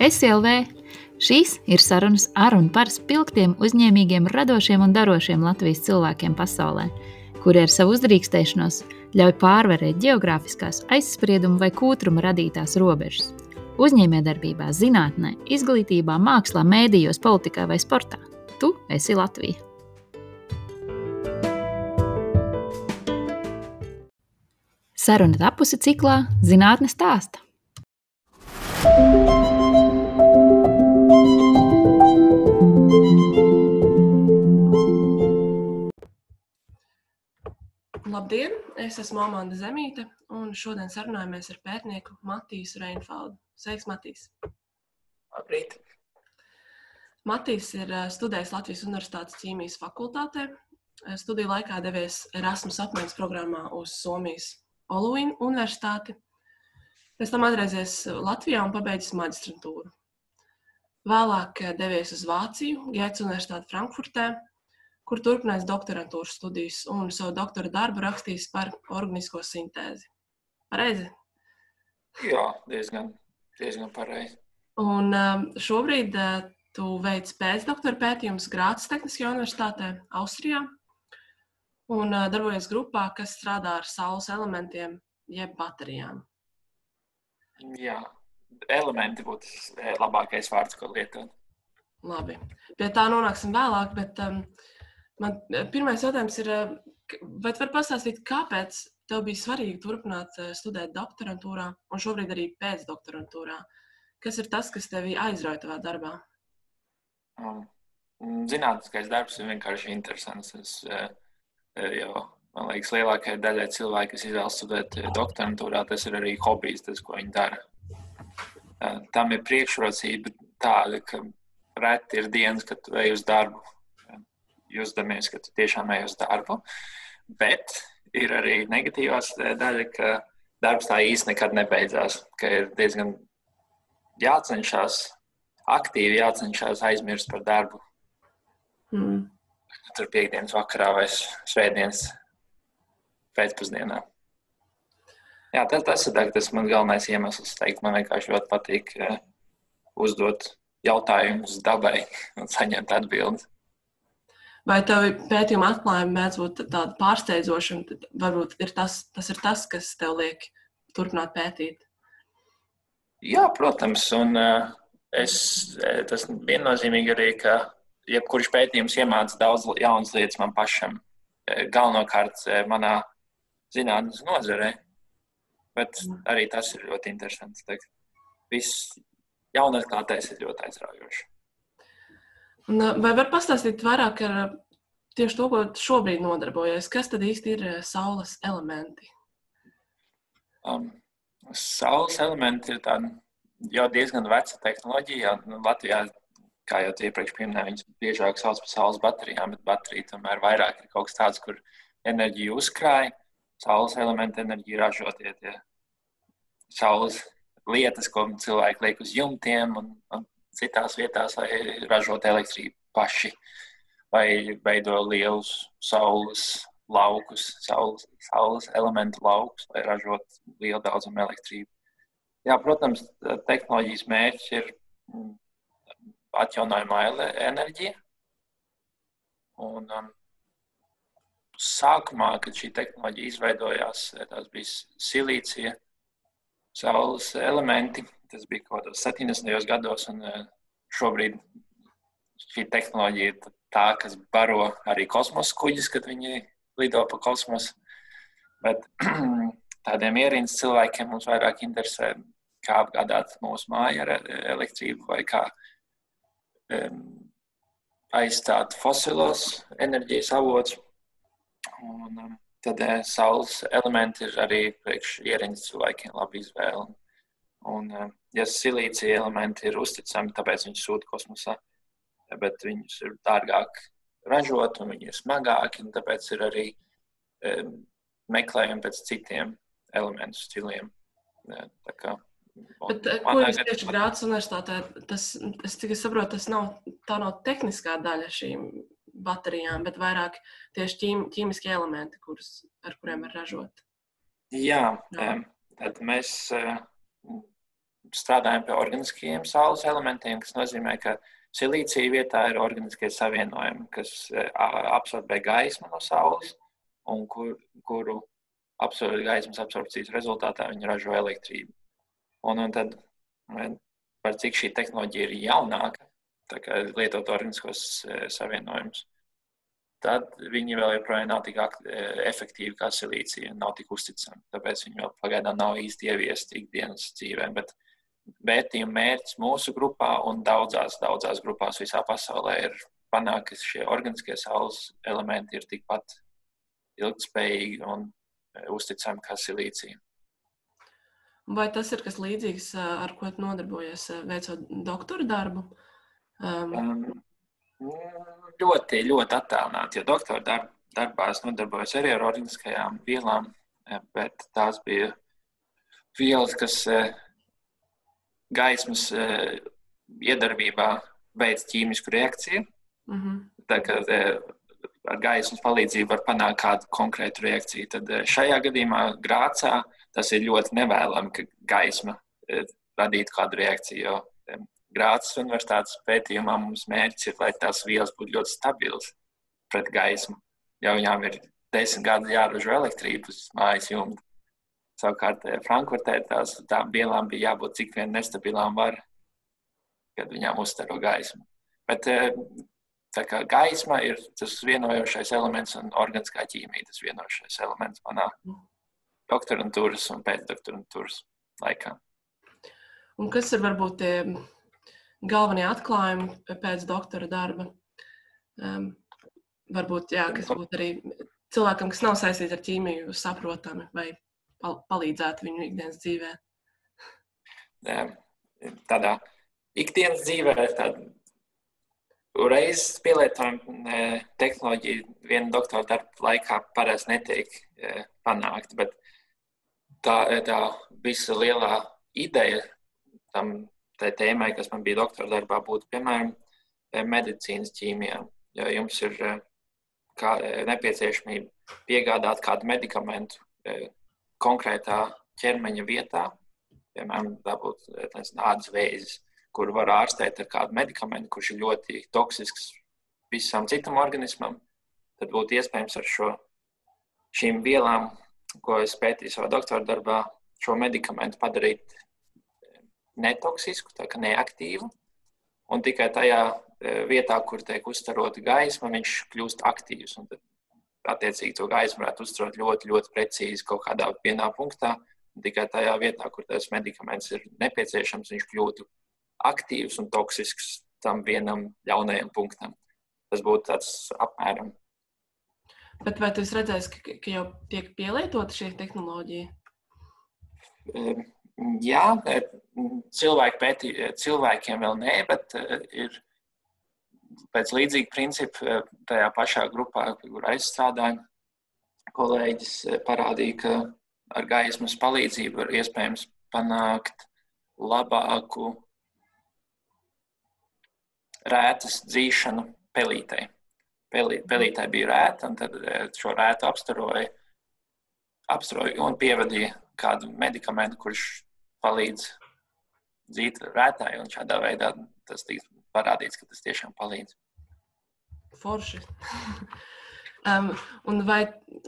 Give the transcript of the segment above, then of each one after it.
SLV. Šīs ir sarunas ar un par spilgtiem, uzņēmīgiem, radošiem un darošiem Latvijas cilvēkiem pasaulē, kuri ar savu uzdrīkstēšanos ļauj pārvarēt geogrāfiskās, aizspriedumu vai kūtruma radītās robežas. Uzņēmējdarbībā, zinātnē, izglītībā, mākslā, mēdījos, politikā vai sportā. Tu esi Latvija! Saruna tapusi ciklā Zinātnes stāsta. Labdien! Es esmu Amanda Zemīte, un šodien sarunājamies ar pētnieku Matīs Reinfeldu. Sveiks, Matīs! Labrīt! Matīs ir eh, studējis Latvijas Universitātes ķīmijas fakultātē. Eh, studiju laikā devies Erasmus apmaiņas programmā uz Somijas Oluīnu universitāti. Pēc tam atgriezies Latvijā un pabeidzis maģistrantūru. Vēlāk eh, devies uz Vāciju, Gētas Universitāti Frankfurtē, kur turpinājis doktorantūras studijas un savu doktora darbu rakstījis par organisko sintēzi. Pareizi? Jā, diezgan, diezgan pareizi. Un um, šobrīd uh, tu veic pēcdoktora pētījumus Grācis Tehniskajā universitātē, Austrijā un darbojas grupā, kas strādā ar saules elementiem, jeb baterijām. Jā, elementi būtu labākais vārds, ko lietot. Labi, pie tā nonāksim vēlāk, bet um, man pirmais jautājums ir, vai tu vari pastāstīt, kāpēc tev bija svarīgi turpināt studēt doktorantūrā un šobrīd arī pēcdoktorantūrā? Kas ir tas, kas tevi aizrauja tavā darbā? Um, zinātniskais darbs ir vienkārši interesants. Es, Jo, man liekas, lielākajai daļai cilvēku, kas izvēlas studēt doktorantūrā, tas ir arī hobijs, tas, ko viņi dara. Tam ir priekšrocība tāda, ka reti ir dienas, kad tu ej uz darbu, jūtamies, ka tu tiešām ej uz darbu. Bet ir arī negatīvās daļa, ka darbs tā īsti nekad nebeidzās, ka ir diezgan jācenšas, aktīvi jācenšas aizmirst par darbu. Mm tur piekdienas vakarā vai svētdienas pēcpusdienā. Jā, tas, tas ir tas man galvenais iemesls. Teikt, man vienkārši ļoti patīk uh, uzdot jautājumus dabai un saņemt atbildes. Vai tavi pētījuma atklājumi mēdz būt tādi pārsteidzoši, un varbūt ir tas, tas ir tas, kas tev liek turpināt pētīt? Jā, protams, un uh, es, tas viennozīmīgi arī, ka jebkurš pētījums iemāca daudz jaunas lietas man pašam, e, galvenokārt manā zinātnes nozarē. Bet arī tas ir ļoti interesants. Viss jaunatklātais ir ļoti aizraujošs. Vai var pastāstīt vairāk ar tieši to, ko šobrīd nodarbojas? Kas tad īsti ir e, saules elementi? Um, saules elementi ir tāda jau diezgan veca tehnoloģija. Latvijā kā jau iepriekš minēju, viņas biežāk sauc par saules baterijām, bet baterija tomēr vairāk ir kaut kas tāds, kur enerģiju uzkrāja, saules elementu enerģiju ražo tie, tie saules lietas, ko cilvēki liek uz jumtiem un, un citās vietās, lai ražotu elektrību paši vai veido lielus saules laukus, saules, saules elementu laukus, lai ražotu lielu daudzumu elektrību. Jā, protams, tehnoloģijas mērķis ir mm, atjaunojamā enerģija. Un, um, sākumā, kad šī tehnoloģija izveidojās, tās bija silīcija, saules elementi. Tas bija kaut kādos 70. gados, un uh, šobrīd šī tehnoloģija ir tā, kas baro arī kosmosa kuģis, kad viņi lido pa kosmosu. Bet tādiem ierīnas cilvēkiem mums vairāk interesē, kā apgādāt mūsu māju ar elektrību vai kā aizstāt fosilos enerģijas avots. Un, um, tad uh, saules elementi ir arī priekš ierīnas cilvēkiem laba izvēle. Un, uh, ja silīcija elementi ir uzticami, tāpēc viņi sūta kosmosā, bet viņus ir dārgāk ražot un viņi ir smagāki, tāpēc ir arī um, meklējumi pēc citiem elementu stiliem. Kā Bet, eh, ko jūs tieši Grācis universitātē, tas, es es saprotu, tas nav, tā nav tehniskā daļa šīm baterijām, bet vairāk tieši ķīm, ķīmiskie elementi, kurus, ar kuriem ir ražot. Jā, Jā. tad mēs strādājam pie organiskajiem saules elementiem, kas nozīmē, ka silīcija vietā ir organiskie savienojumi, kas absorbē gaismu no saules un kur, kuru absorb, gaismas absorpcijas rezultātā viņi ražo elektrību. Un, un tad, par cik šī tehnoloģija ir jaunāka, lietot organiskos savienojumus, tad viņi vēl joprojām nav tik efektīvi kā silīcija, nav tik uzticami. Tāpēc viņi vēl pagaidām nav īsti ieviesti ikdienas dzīvē. Bet pētījuma mērķis mūsu grupā un daudzās, daudzās grupās visā pasaulē ir panākt, ka šie organiskie saules elementi ir tikpat ilgspējīgi un uzticami kā silīcija. Vai tas ir kas līdzīgs, ar ko nodarbojies veicot doktora darbu? Um, um, ļoti, ļoti attālināti. Jo doktora darb, darbā es nodarbojos arī ar organiskajām vielām, bet tās bija vielas, kas gaismas eh, iedarbībā veids ķīmisku reakciju. Mm -hmm. Tā kā ar gaismas palīdzību var panākt kādu konkrētu reakciju. Tad šajā gadījumā Grācā tas ir ļoti nevēlami, ka gaisma radītu kādu reakciju. Jo Grācis Universitātes pētījumā mums mērķis ir, lai tās vielas būtu ļoti stabilas pret gaismu. Jau viņām ir desmit gadi jāražo elektrību uz mājas jumta. Savukārt eh, Frankfurtē tās tām vielām bija jābūt cik vien nestabilām var, kad viņām uztaro gaismu. Bet eh, tā kā gaisma ir tas vienojošais elements un organiskā ķīmija tas vienojošais elements manā doktorantūras un pēcdoktorantūras laikā. Un kas ir varbūt tie galvenie atklājumi pēc doktora darba. Um, varbūt, jā, kas būtu arī cilvēkam, kas nav saistīts ar ķīmiju, saprotami vai pal palīdzētu viņu ikdienas dzīvē. Tādā ikdienas dzīvē reizes pielietojama tehnoloģija viena doktora darba laikā parasti netiek e, panākta, bet tā, tā visa lielā ideja tam tēmai, kas man bija doktora darbā, būtu piemēram eh, medicīnas ķīmijā. Ja jums ir eh, kā, nepieciešamība piegādāt kādu medikamentu konkrētā ķermeņa vietā, piemēram, dabūt ādas vēzis, kuru var ārstēt ar kādu medikamentu, kurš ir ļoti toksisks visam citam organismam, tad būtu iespējams ar šo, šīm vielām, ko es pētīju savā doktora darbā, šo medikamentu padarīt netoksisku, tā kā neaktīvu. Un tikai tajā e, vietā, kur tiek uzstarota gaisma, viņš kļūst aktīvs. Un tad, attiecīgi, to gaismu varētu uzturēt ļoti, ļoti precīzi kaut kādā vienā punktā. Un tikai tajā vietā, kur tas medikaments ir nepieciešams, viņš kļūtu aktīvs un toksisks tam vienam ļaunajam punktam. Tas būtu tāds apmēram. Bet vai tu redzēsi, ka, ka jau tiek pielietota šī tehnoloģija? Jā, cilvēki pētī, cilvēkiem vēl nē, bet eh, ir pēc līdzīga principa eh, tajā pašā grupā, kur aizstrādājam, kolēģis eh, parādīja, ka ar gaismas palīdzību var iespējams panākt labāku rētas dzīšanu pelītei. Pelī, pelītei bija rēta, un tad šo rētu apstaroja, apstaroja un pievadīja kādu medikamentu, kurš palīdz dzīt rētāji, un šādā veidā tas tiks parādīts, ka tas tiešām palīdz. Forši. um, un vai,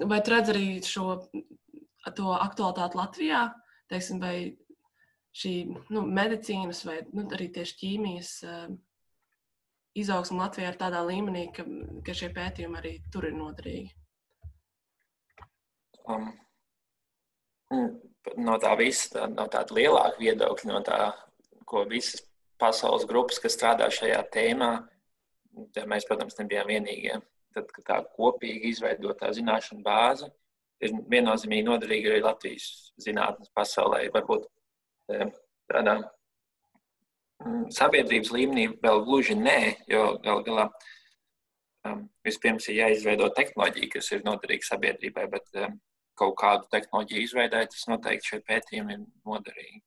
vai tu redz arī šo aktualitāti Latvijā? Teiksim, vai šī nu, medicīnas vai nu, arī tieši ķīmijas um, izaugsme Latvijā ir tādā līmenī, ka, ka šie pētījumi arī tur ir noderīgi? Um, no tā visa, no tāda lielāka viedokļa, no tā, ko visas pasaules grupas, kas strādā šajā tēmā, mēs, protams, nebijām vienīgie. Tad, tā kopīgi izveidotā zināšanu bāze ir viennozīmīgi noderīga arī Latvijas zinātnes pasaulē. Varbūt e, tādā mm, sabiedrības līmenī vēl gluži nē, jo gal galā um, vispirms ir jāizveido tehnoloģija, kas ir noderīga sabiedrībai, bet um, kaut kādu tehnoloģiju izveidēt, tas noteikti šie pētījumi ir noderīgi.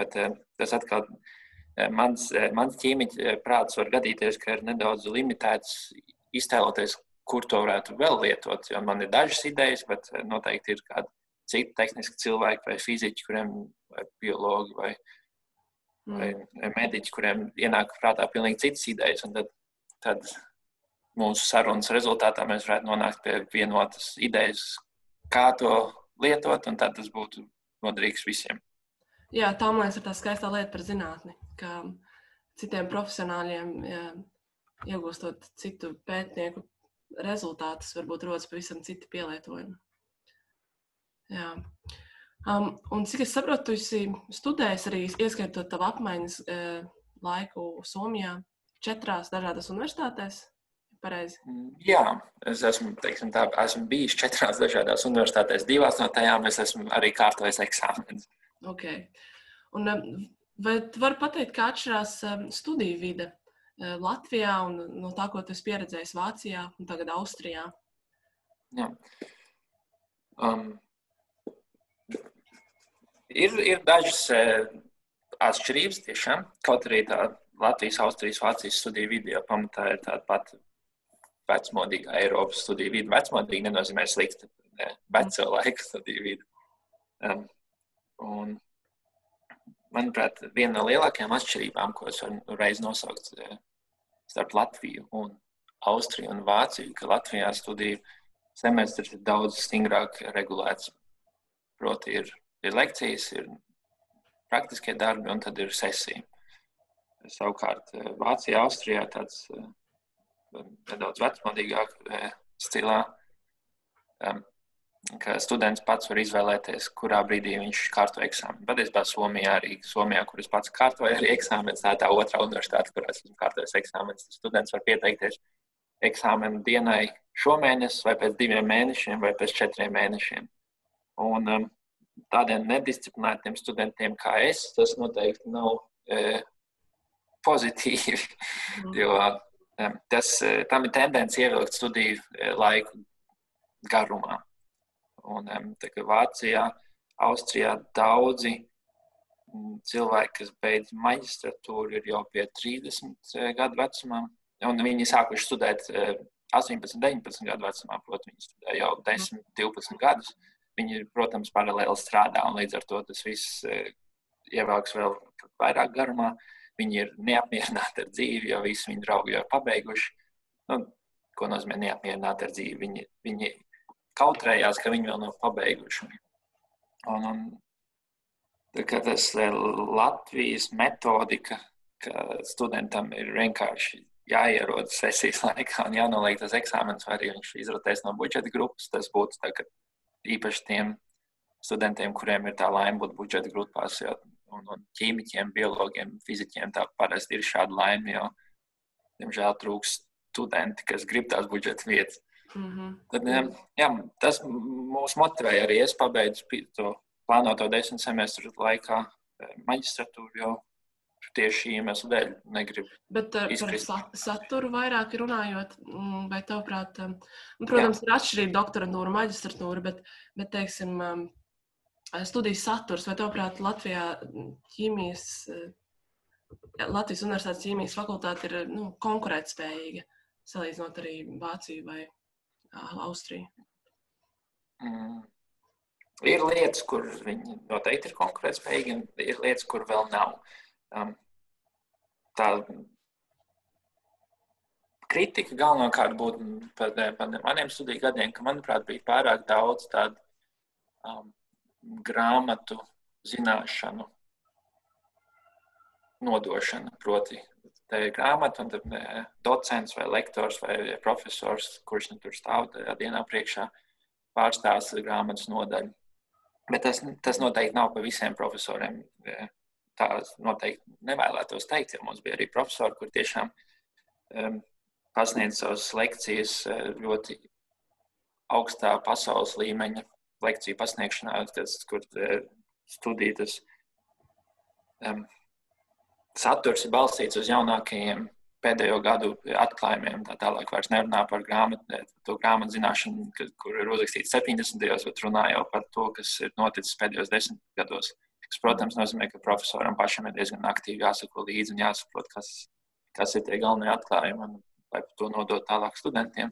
Bet tas atkal eh, mans, eh, mans ķīmiķa prāts var gadīties, ka ir nedaudz limitēts iztēloties, kur to varētu vēl lietot. Jo man ir dažas idejas, bet noteikti ir kādi citi tehniski cilvēki vai fiziķi, kuriem vai biologi vai vai mediķi, kuriem ienāk prātā pilnīgi citas idejas. Tad, tad mūsu sarunas rezultātā mēs varētu nonākt pie vienotas idejas, kā to lietot, un tad tas būtu noderīgs visiem. Jā, tā man liekas, ir tā skaistā lieta par zinātni, ka citiem profesionāļiem jā, iegūstot citu pētnieku rezultātus, varbūt rodas pavisam citi pielietojumi. Jā. Um, un cik es saprotu, tu esi studējis arī ieskaitot tavu apmaiņas e, laiku Somijā, četrās dažādās universitātēs. Pareizi. Jā, es esmu, teiksim, tā, esmu bijis četrās dažādās universitātēs. Divās no tajām es esmu arī kārtojis eksāmenus. Okay. Un, tu vari pateikt, kā atšķirās studiju vide e, Latvijā un no tā, ko tu esi pieredzējis Vācijā un tagad Austrijā? Jā. Um, Ir, ir dažas atšķirības tiešām, kaut arī tā Latvijas, Austrijas, Vācijas studiju vide jau pamatā ir tāda pati vecmodīga Eiropas studiju vide. Vecmodīga nenozīmē slikta, veco laiku studiju vide. Um, un, manuprāt, viena no lielākajām atšķirībām, ko es varu reiz nosaukt eh, starp Latviju un Austriju un Vāciju, ka Latvijā studiju semestris ir daudz stingrāk regulēts. Proti, ir ir lekcijas, ir praktiskie darbi un tad ir sesija. Savukārt eh, Vācijā, Austrijā tāds eh, nedaudz vecmodīgāk stilā, ka students pats var izvēlēties, kurā brīdī viņš kārto eksāmenu. Patiesībā Somijā arī, Somijā, kur es pats kārtoju arī eksāmenus, tā ir tā otrā universitāte, kurā esmu kārtojis eksāmenus. Students var pieteikties eksāmenu dienai šomēnes, vai pēc diviem mēnešiem, vai pēc četriem mēnešiem. Un, um, tādiem nedisciplinētiem studentiem kā es, tas noteikti nav e, pozitīvi. Mm. Jo e, tas, e, tam ir tendence ievilkt studiju e, laiku garumā. Un, Vācijā, Austrijā daudzi cilvēki, kas beidz maģistratūru, ir jau pie 30 e, gadu vecumā. Un viņi sākuši studēt 18, e, 19 gadu vecumā, protams, viņi studē jau 10, 12 gadus. Mm Viņi, protams, paralēli strādā, un līdz ar to tas viss e, ievelks vēl vairāk garumā. Viņi ir neapmierināti ar dzīvi, jo visi viņu draugi jau ir pabeiguši. Nu, ko nozīmē neapmierināti ar dzīvi? Viņi, viņi kautrējās, ka viņi vēl nav pabeiguši. Un, un tas Latvijas metodika, ka studentam ir vienkārši jāierodas sesijas laikā un jānoliek tas eksāmenis, vai arī viņš izrotēs no budžeta grupas, tas būtu tā, īpaši tiem studentiem, kuriem ir tā laime būt budžeta grupās, jo, un, un ķīmiķiem, biologiem, fizikiem tā parasti ir šāda laime, jo, diemžēl, trūks studenti, kas grib tās budžeta vietas. Mm -hmm. Tad, jā, tas mūs motivēja arī. Es pabeidzu to plānoto desmit semestru laikā eh, maģistratūru jau tieši šī iemesla dēļ negribu. Bet uh, par saturu vairāk runājot, vai tavuprāt, um, protams, Jā. ir atšķirība doktorantūra, maģistratūra, bet, bet teiksim, studijas saturs, vai tavuprāt, Latvijā ķīmijas, Latvijas Universitātes ķīmijas fakultāte ir nu, konkurētspējīga, salīdzinot arī Vāciju vai Austriju? Mm. Ir lietas, kur viņi noteikti ir konkurētspējīgi, un ir lietas, kur vēl nav. Um, tā kritika galvenokārt būtu par, par maniem studiju gadiem, ka, manuprāt, bija pārāk daudz tādu um, grāmatu zināšanu nodošana. Proti, grāmata, un tad docents vai lektors vai profesors, kurš nu tur stāv dienā priekšā, pārstāsta grāmatas nodaļu. Bet tas, tas noteikti nav pa visiem profesoriem tā noteikti nevēlētos teikt, jo mums bija arī profesori, kur tiešām um, pasniedz savas lekcijas uh, ļoti augstā pasaules līmeņa lekciju pasniegšanā, tas, kur uh, studijas um, saturs ir balstīts uz jaunākajiem pēdējo gadu atklājumiem. Tā tālāk vairs nerunā par grāmatu, to grāmatu zināšanu, kur ir uzrakstīts 70. gados, bet runā jau par to, kas ir noticis pēdējos desmit gados. Tas, protams, nozīmē, ka profesoram pašam ir diezgan aktīvi jāsako līdzi un jāsaprot, kas, kas ir tie galvenie atklājumi un lai to nodot tālāk studentiem.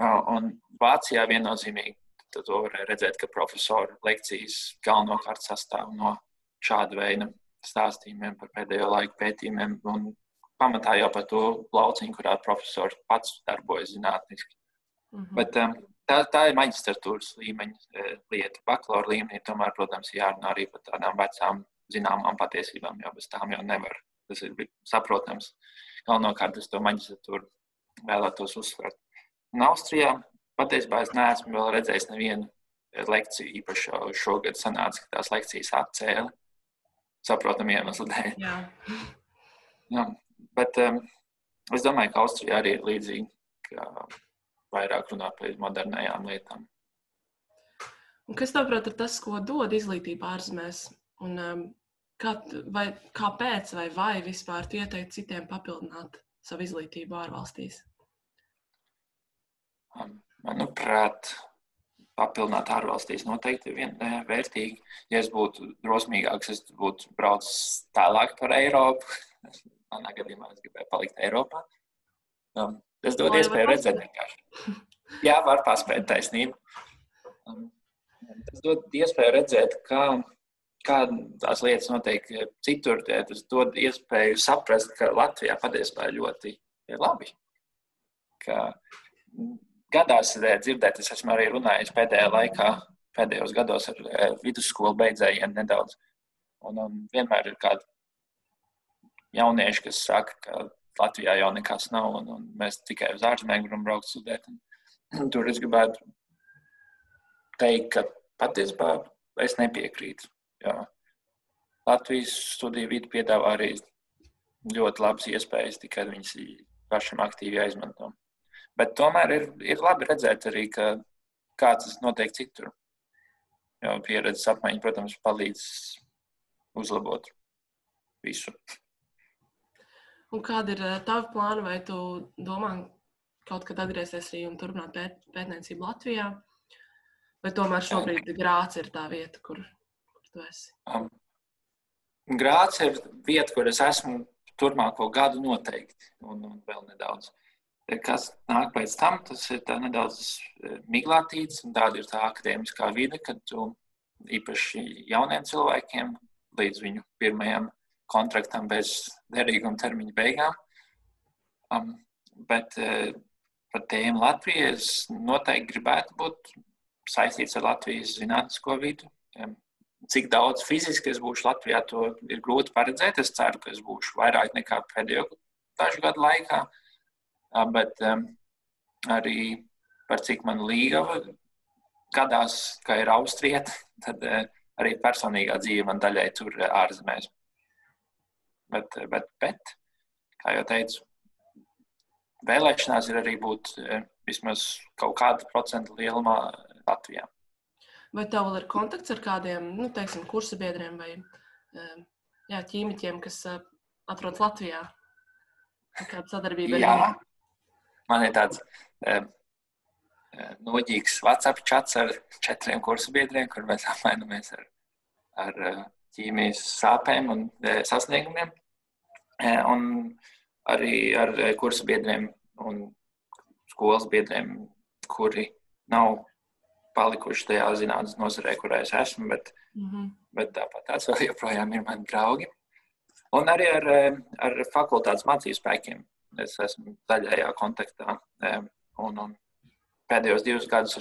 Un Vācijā viennozīmīgi to varēja redzēt, ka profesoru lekcijas galvenokārt sastāv no šāda veida stāstījumiem par pēdējo laiku pētījumiem. Un pamatā jau par to lauciņu, kurā profesors pats darbojas zinātniski. Mm -hmm. Bet, um, tā, tā ir maģistratūras līmeņa uh, lieta. Bakalaura līmenī tomēr, protams, jārunā arī par tādām vecām zināmām patiesībām, jo bez tām jau nevar. Tas ir saprotams. Galvenokārt es to maģistratūru vēlētos uzsvērt. Un Austrijā patiesībā es neesmu vēl redzējis nevienu lekciju. Īpaši šogad sanāca, ka tās lekcijas atcēla. Saprotam, iemeslu dēļ. Jā. Jā, bet um, es domāju, ka Austrijā arī ir līdzīgi, ka vairāk runā par modernām lietām. Un kas, tavuprāt, ir tas, ko dod izglītība ārzemēs? Un, um, kā, vai, kāpēc vai vai vispār ieteikt citiem papildināt savu izglītību ārvalstīs? Um, manuprāt, papildināt ārvalstīs noteikti ir eh, vērtīgi. Ja es būtu drosmīgāks, es būtu braucis tālāk par Eiropu. Manā gadījumā es gribēju palikt Eiropā. Um, es dodu iespēju redzēt vienkārši. Jā, var paspēt taisnību. Um, tas dod iespēju redzēt, kā, kā tās lietas notiek citur. Tas dod iespēju saprast, ka Latvijā patiesībā ļoti ir labi. Ka, gadās dzirdēt, es esmu arī runājis pēdējā laikā, pēdējos gados ar eh, vidusskolu beidzējiem nedaudz. Un, un vienmēr ir kādi jaunieši, kas saka, ka Latvijā jau nekas nav, un, un mēs tikai uz ārzemēm gribam braukt studēt. Un, tur es gribētu teikt, ka patiesībā es nepiekrītu. Jā. Latvijas studiju vidi piedāvā arī ļoti labas iespējas, tikai viņas pašam aktīvi jāizmanto. Bet tomēr ir, ir labi redzēt arī, ka kāds tas notiek citur. Jo pieredzes apmaiņa, protams, palīdz uzlabot visu. Un kāda ir eh, tava plāna? Vai tu domā kaut kad atgriezties arī un turpināt pēt, pētniecību Latvijā? Vai tomēr šobrīd Grāts ir tā vieta, kur, kur tu esi? Um, Grāts ir vieta, kur es esmu turpmāko gadu noteikti, un, un vēl nedaudz. Kas nāk pēc tam, tas ir nedaudz e, miglātīts, un tāda ir tā akadēmiskā vide, kad tu īpaši jauniem cilvēkiem līdz viņu pirmajam kontraktam bez derīguma termiņa beigām. Um, bet uh, par tēmu Latvijas noteikti gribētu būt saistīts ar Latvijas zinātnisko vidu. Um, cik daudz fiziski es būšu Latvijā, to ir grūti paredzēt. Es ceru, ka es būšu vairāk nekā pēdējo dažu gadu laikā. Uh, bet um, arī par cik man līgava gadās, ka ir austrieta, tad uh, arī personīgā dzīve man daļai tur ārzemēs. Bet, bet, bet, kā jau teicu, vēlēšanās ir arī būt vismaz kaut kāda procenta lielumā Latvijā. Vai tev ir kontakts ar kādiem, nu, teiksim, kursa biedriem vai jā, ķīmiķiem, kas atrodas Latvijā? Kāda sadarbība ir? Man ir tāds um, noģīgs WhatsApp chats ar četriem kursu biedriem, kur mēs apmainamies ar, ar eh, ķīmijas sāpēm un sasniegumiem. Un arī ar kursu biedriem un skolas biedriem, kuri nav palikuši tajā zinātnīs nozarē, kurā es esmu, bet, mm -hmm. bet tāpat tās vēl joprojām ir mani draugi. Un arī ar, ar fakultātes mācību spēkiem es esmu daļējā kontaktā. Un, un pēdējos divus gadus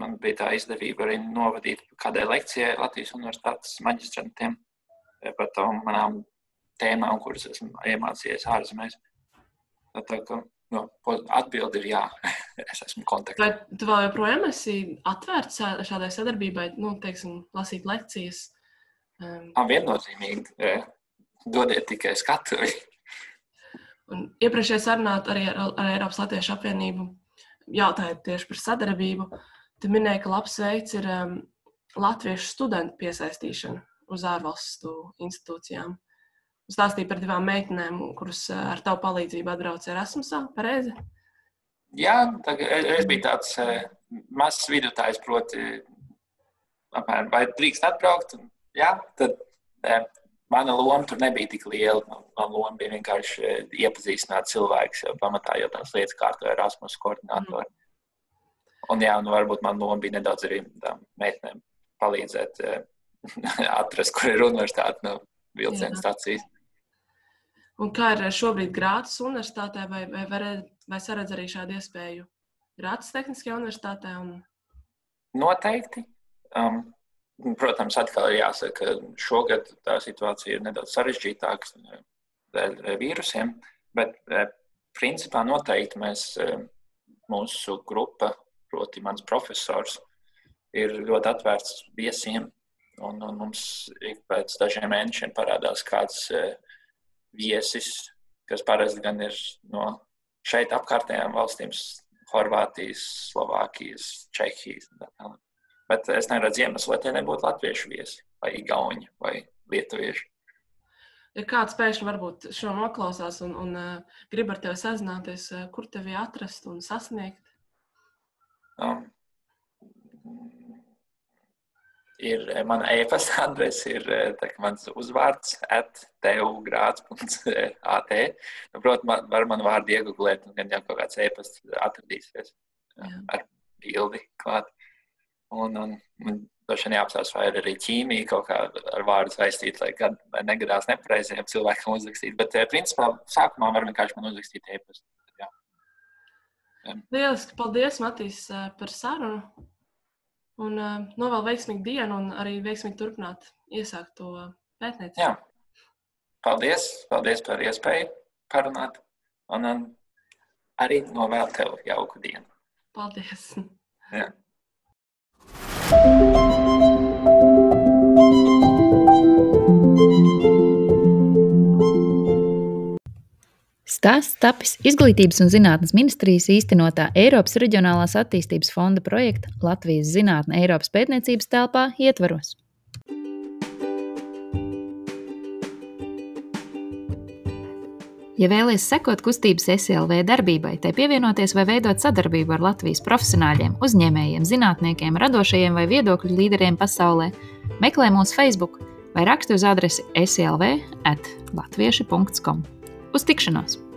man bija tā izdevība arī novadīt kādai lekcijai Latvijas Universitātes maģistrantiem par tām manām tēmām, kuras esmu iemācījies ārzemēs. Tā, ka no, atbildi ir jā, es esmu kontaktā. Vai tu vēl joprojām esi atvērts šādai sadarbībai, nu, teiksim, lasīt lekcijas? Um... Viennozīmīgi, dodiet tikai skatu. Un iepriekšējā sarunā arī ar, ar Eiropas Latviešu apvienību jautājot tieši par sadarbību. Tu minēji, ka labs veids ir um, latviešu studentu piesaistīšana uz ārvalstu institūcijām. Stāstīja par divām meitenēm, kuras uh, ar tavu palīdzību atbrauca Erasmusā. Pareizi? Jā, es biju tāds uh, mazs vidutājs, proti, apmēram, vai drīkst atbraukt. Un, jā, tad uh, mana loma tur nebija tik liela. Mana loma bija vienkārši eh, iepazīstināt cilvēkus, jau pamatā jau tās lietas kārtoja Erasmus koordinātori. Mm. Un jā, nu varbūt man loma bija nedaudz arī tām meitenēm palīdzēt eh, atrast, kur ir universitāte. Nu, vilcienu stācijas. Un kā ir šobrīd Grācis universitātē, vai, vai, vai, vai saredz arī šādu iespēju Grācis Tehniskajā universitātē? Un... Noteikti. Um, protams, atkal ir jāsaka, ka šogad tā situācija ir nedaudz sarežģītāka dēļ vīrusiem, bet principā noteikti mēs, mūsu grupa, proti mans profesors, ir ļoti atvērts viesiem. Un, un mums ik pēc dažiem mēnešiem parādās kāds viesis, kas parasti gan ir no šeit apkārtējām valstīm, Horvātijas, Slovākijas, Čehijas. Bet es neredzu iemeslu, lai tie nebūtu latviešu viesi, vai igauni, vai lietuvieši. Ja kāds pēkšņi varbūt šo noklausās un, un uh, grib ar tevi sazināties, uh, kur tevi atrast un sasniegt? Um, ir eh, mana e-pasta adrese, ir mans uzvārds, ateugrāts.at. Nu, Protams, man, var manu vārdu iegūlēt, un gan jau kaut kāds e-pasts atradīsies Jā. ar bildi klāt. Un, un, un droši vien jāapstāsta, vai ir arī ķīmija kaut kā ar vārdu saistīta, lai, lai negadās nepareizajiem cilvēkiem uzrakstīt. Bet, principā, sākumā var vienkārši man uzrakstīt e-pastu. Lieliski, paldies, Matīs, par sarunu. Un uh, novēl veiksmīgu dienu un arī veiksmīgi turpināt iesākt to pētniecību. Jā. Paldies, paldies par iespēju parunāt. Un um, arī novēl tev jauku dienu. Paldies. Jā. Stāsts tapis Izglītības un zinātnes ministrijas īstenotā Eiropas Reģionālās attīstības fonda projekta Latvijas zinātne Eiropas pētniecības telpā ietvaros. Ja vēlaties sekot kustības SLV darbībai, tai pievienoties vai veidot sadarbību ar Latvijas profesionāļiem, uzņēmējiem, zinātniekiem, radošajiem vai viedokļu līderiem pasaulē, meklē mūsu Facebook vai raksti uz adresi slv at latvieši.com. Uz tikšanos!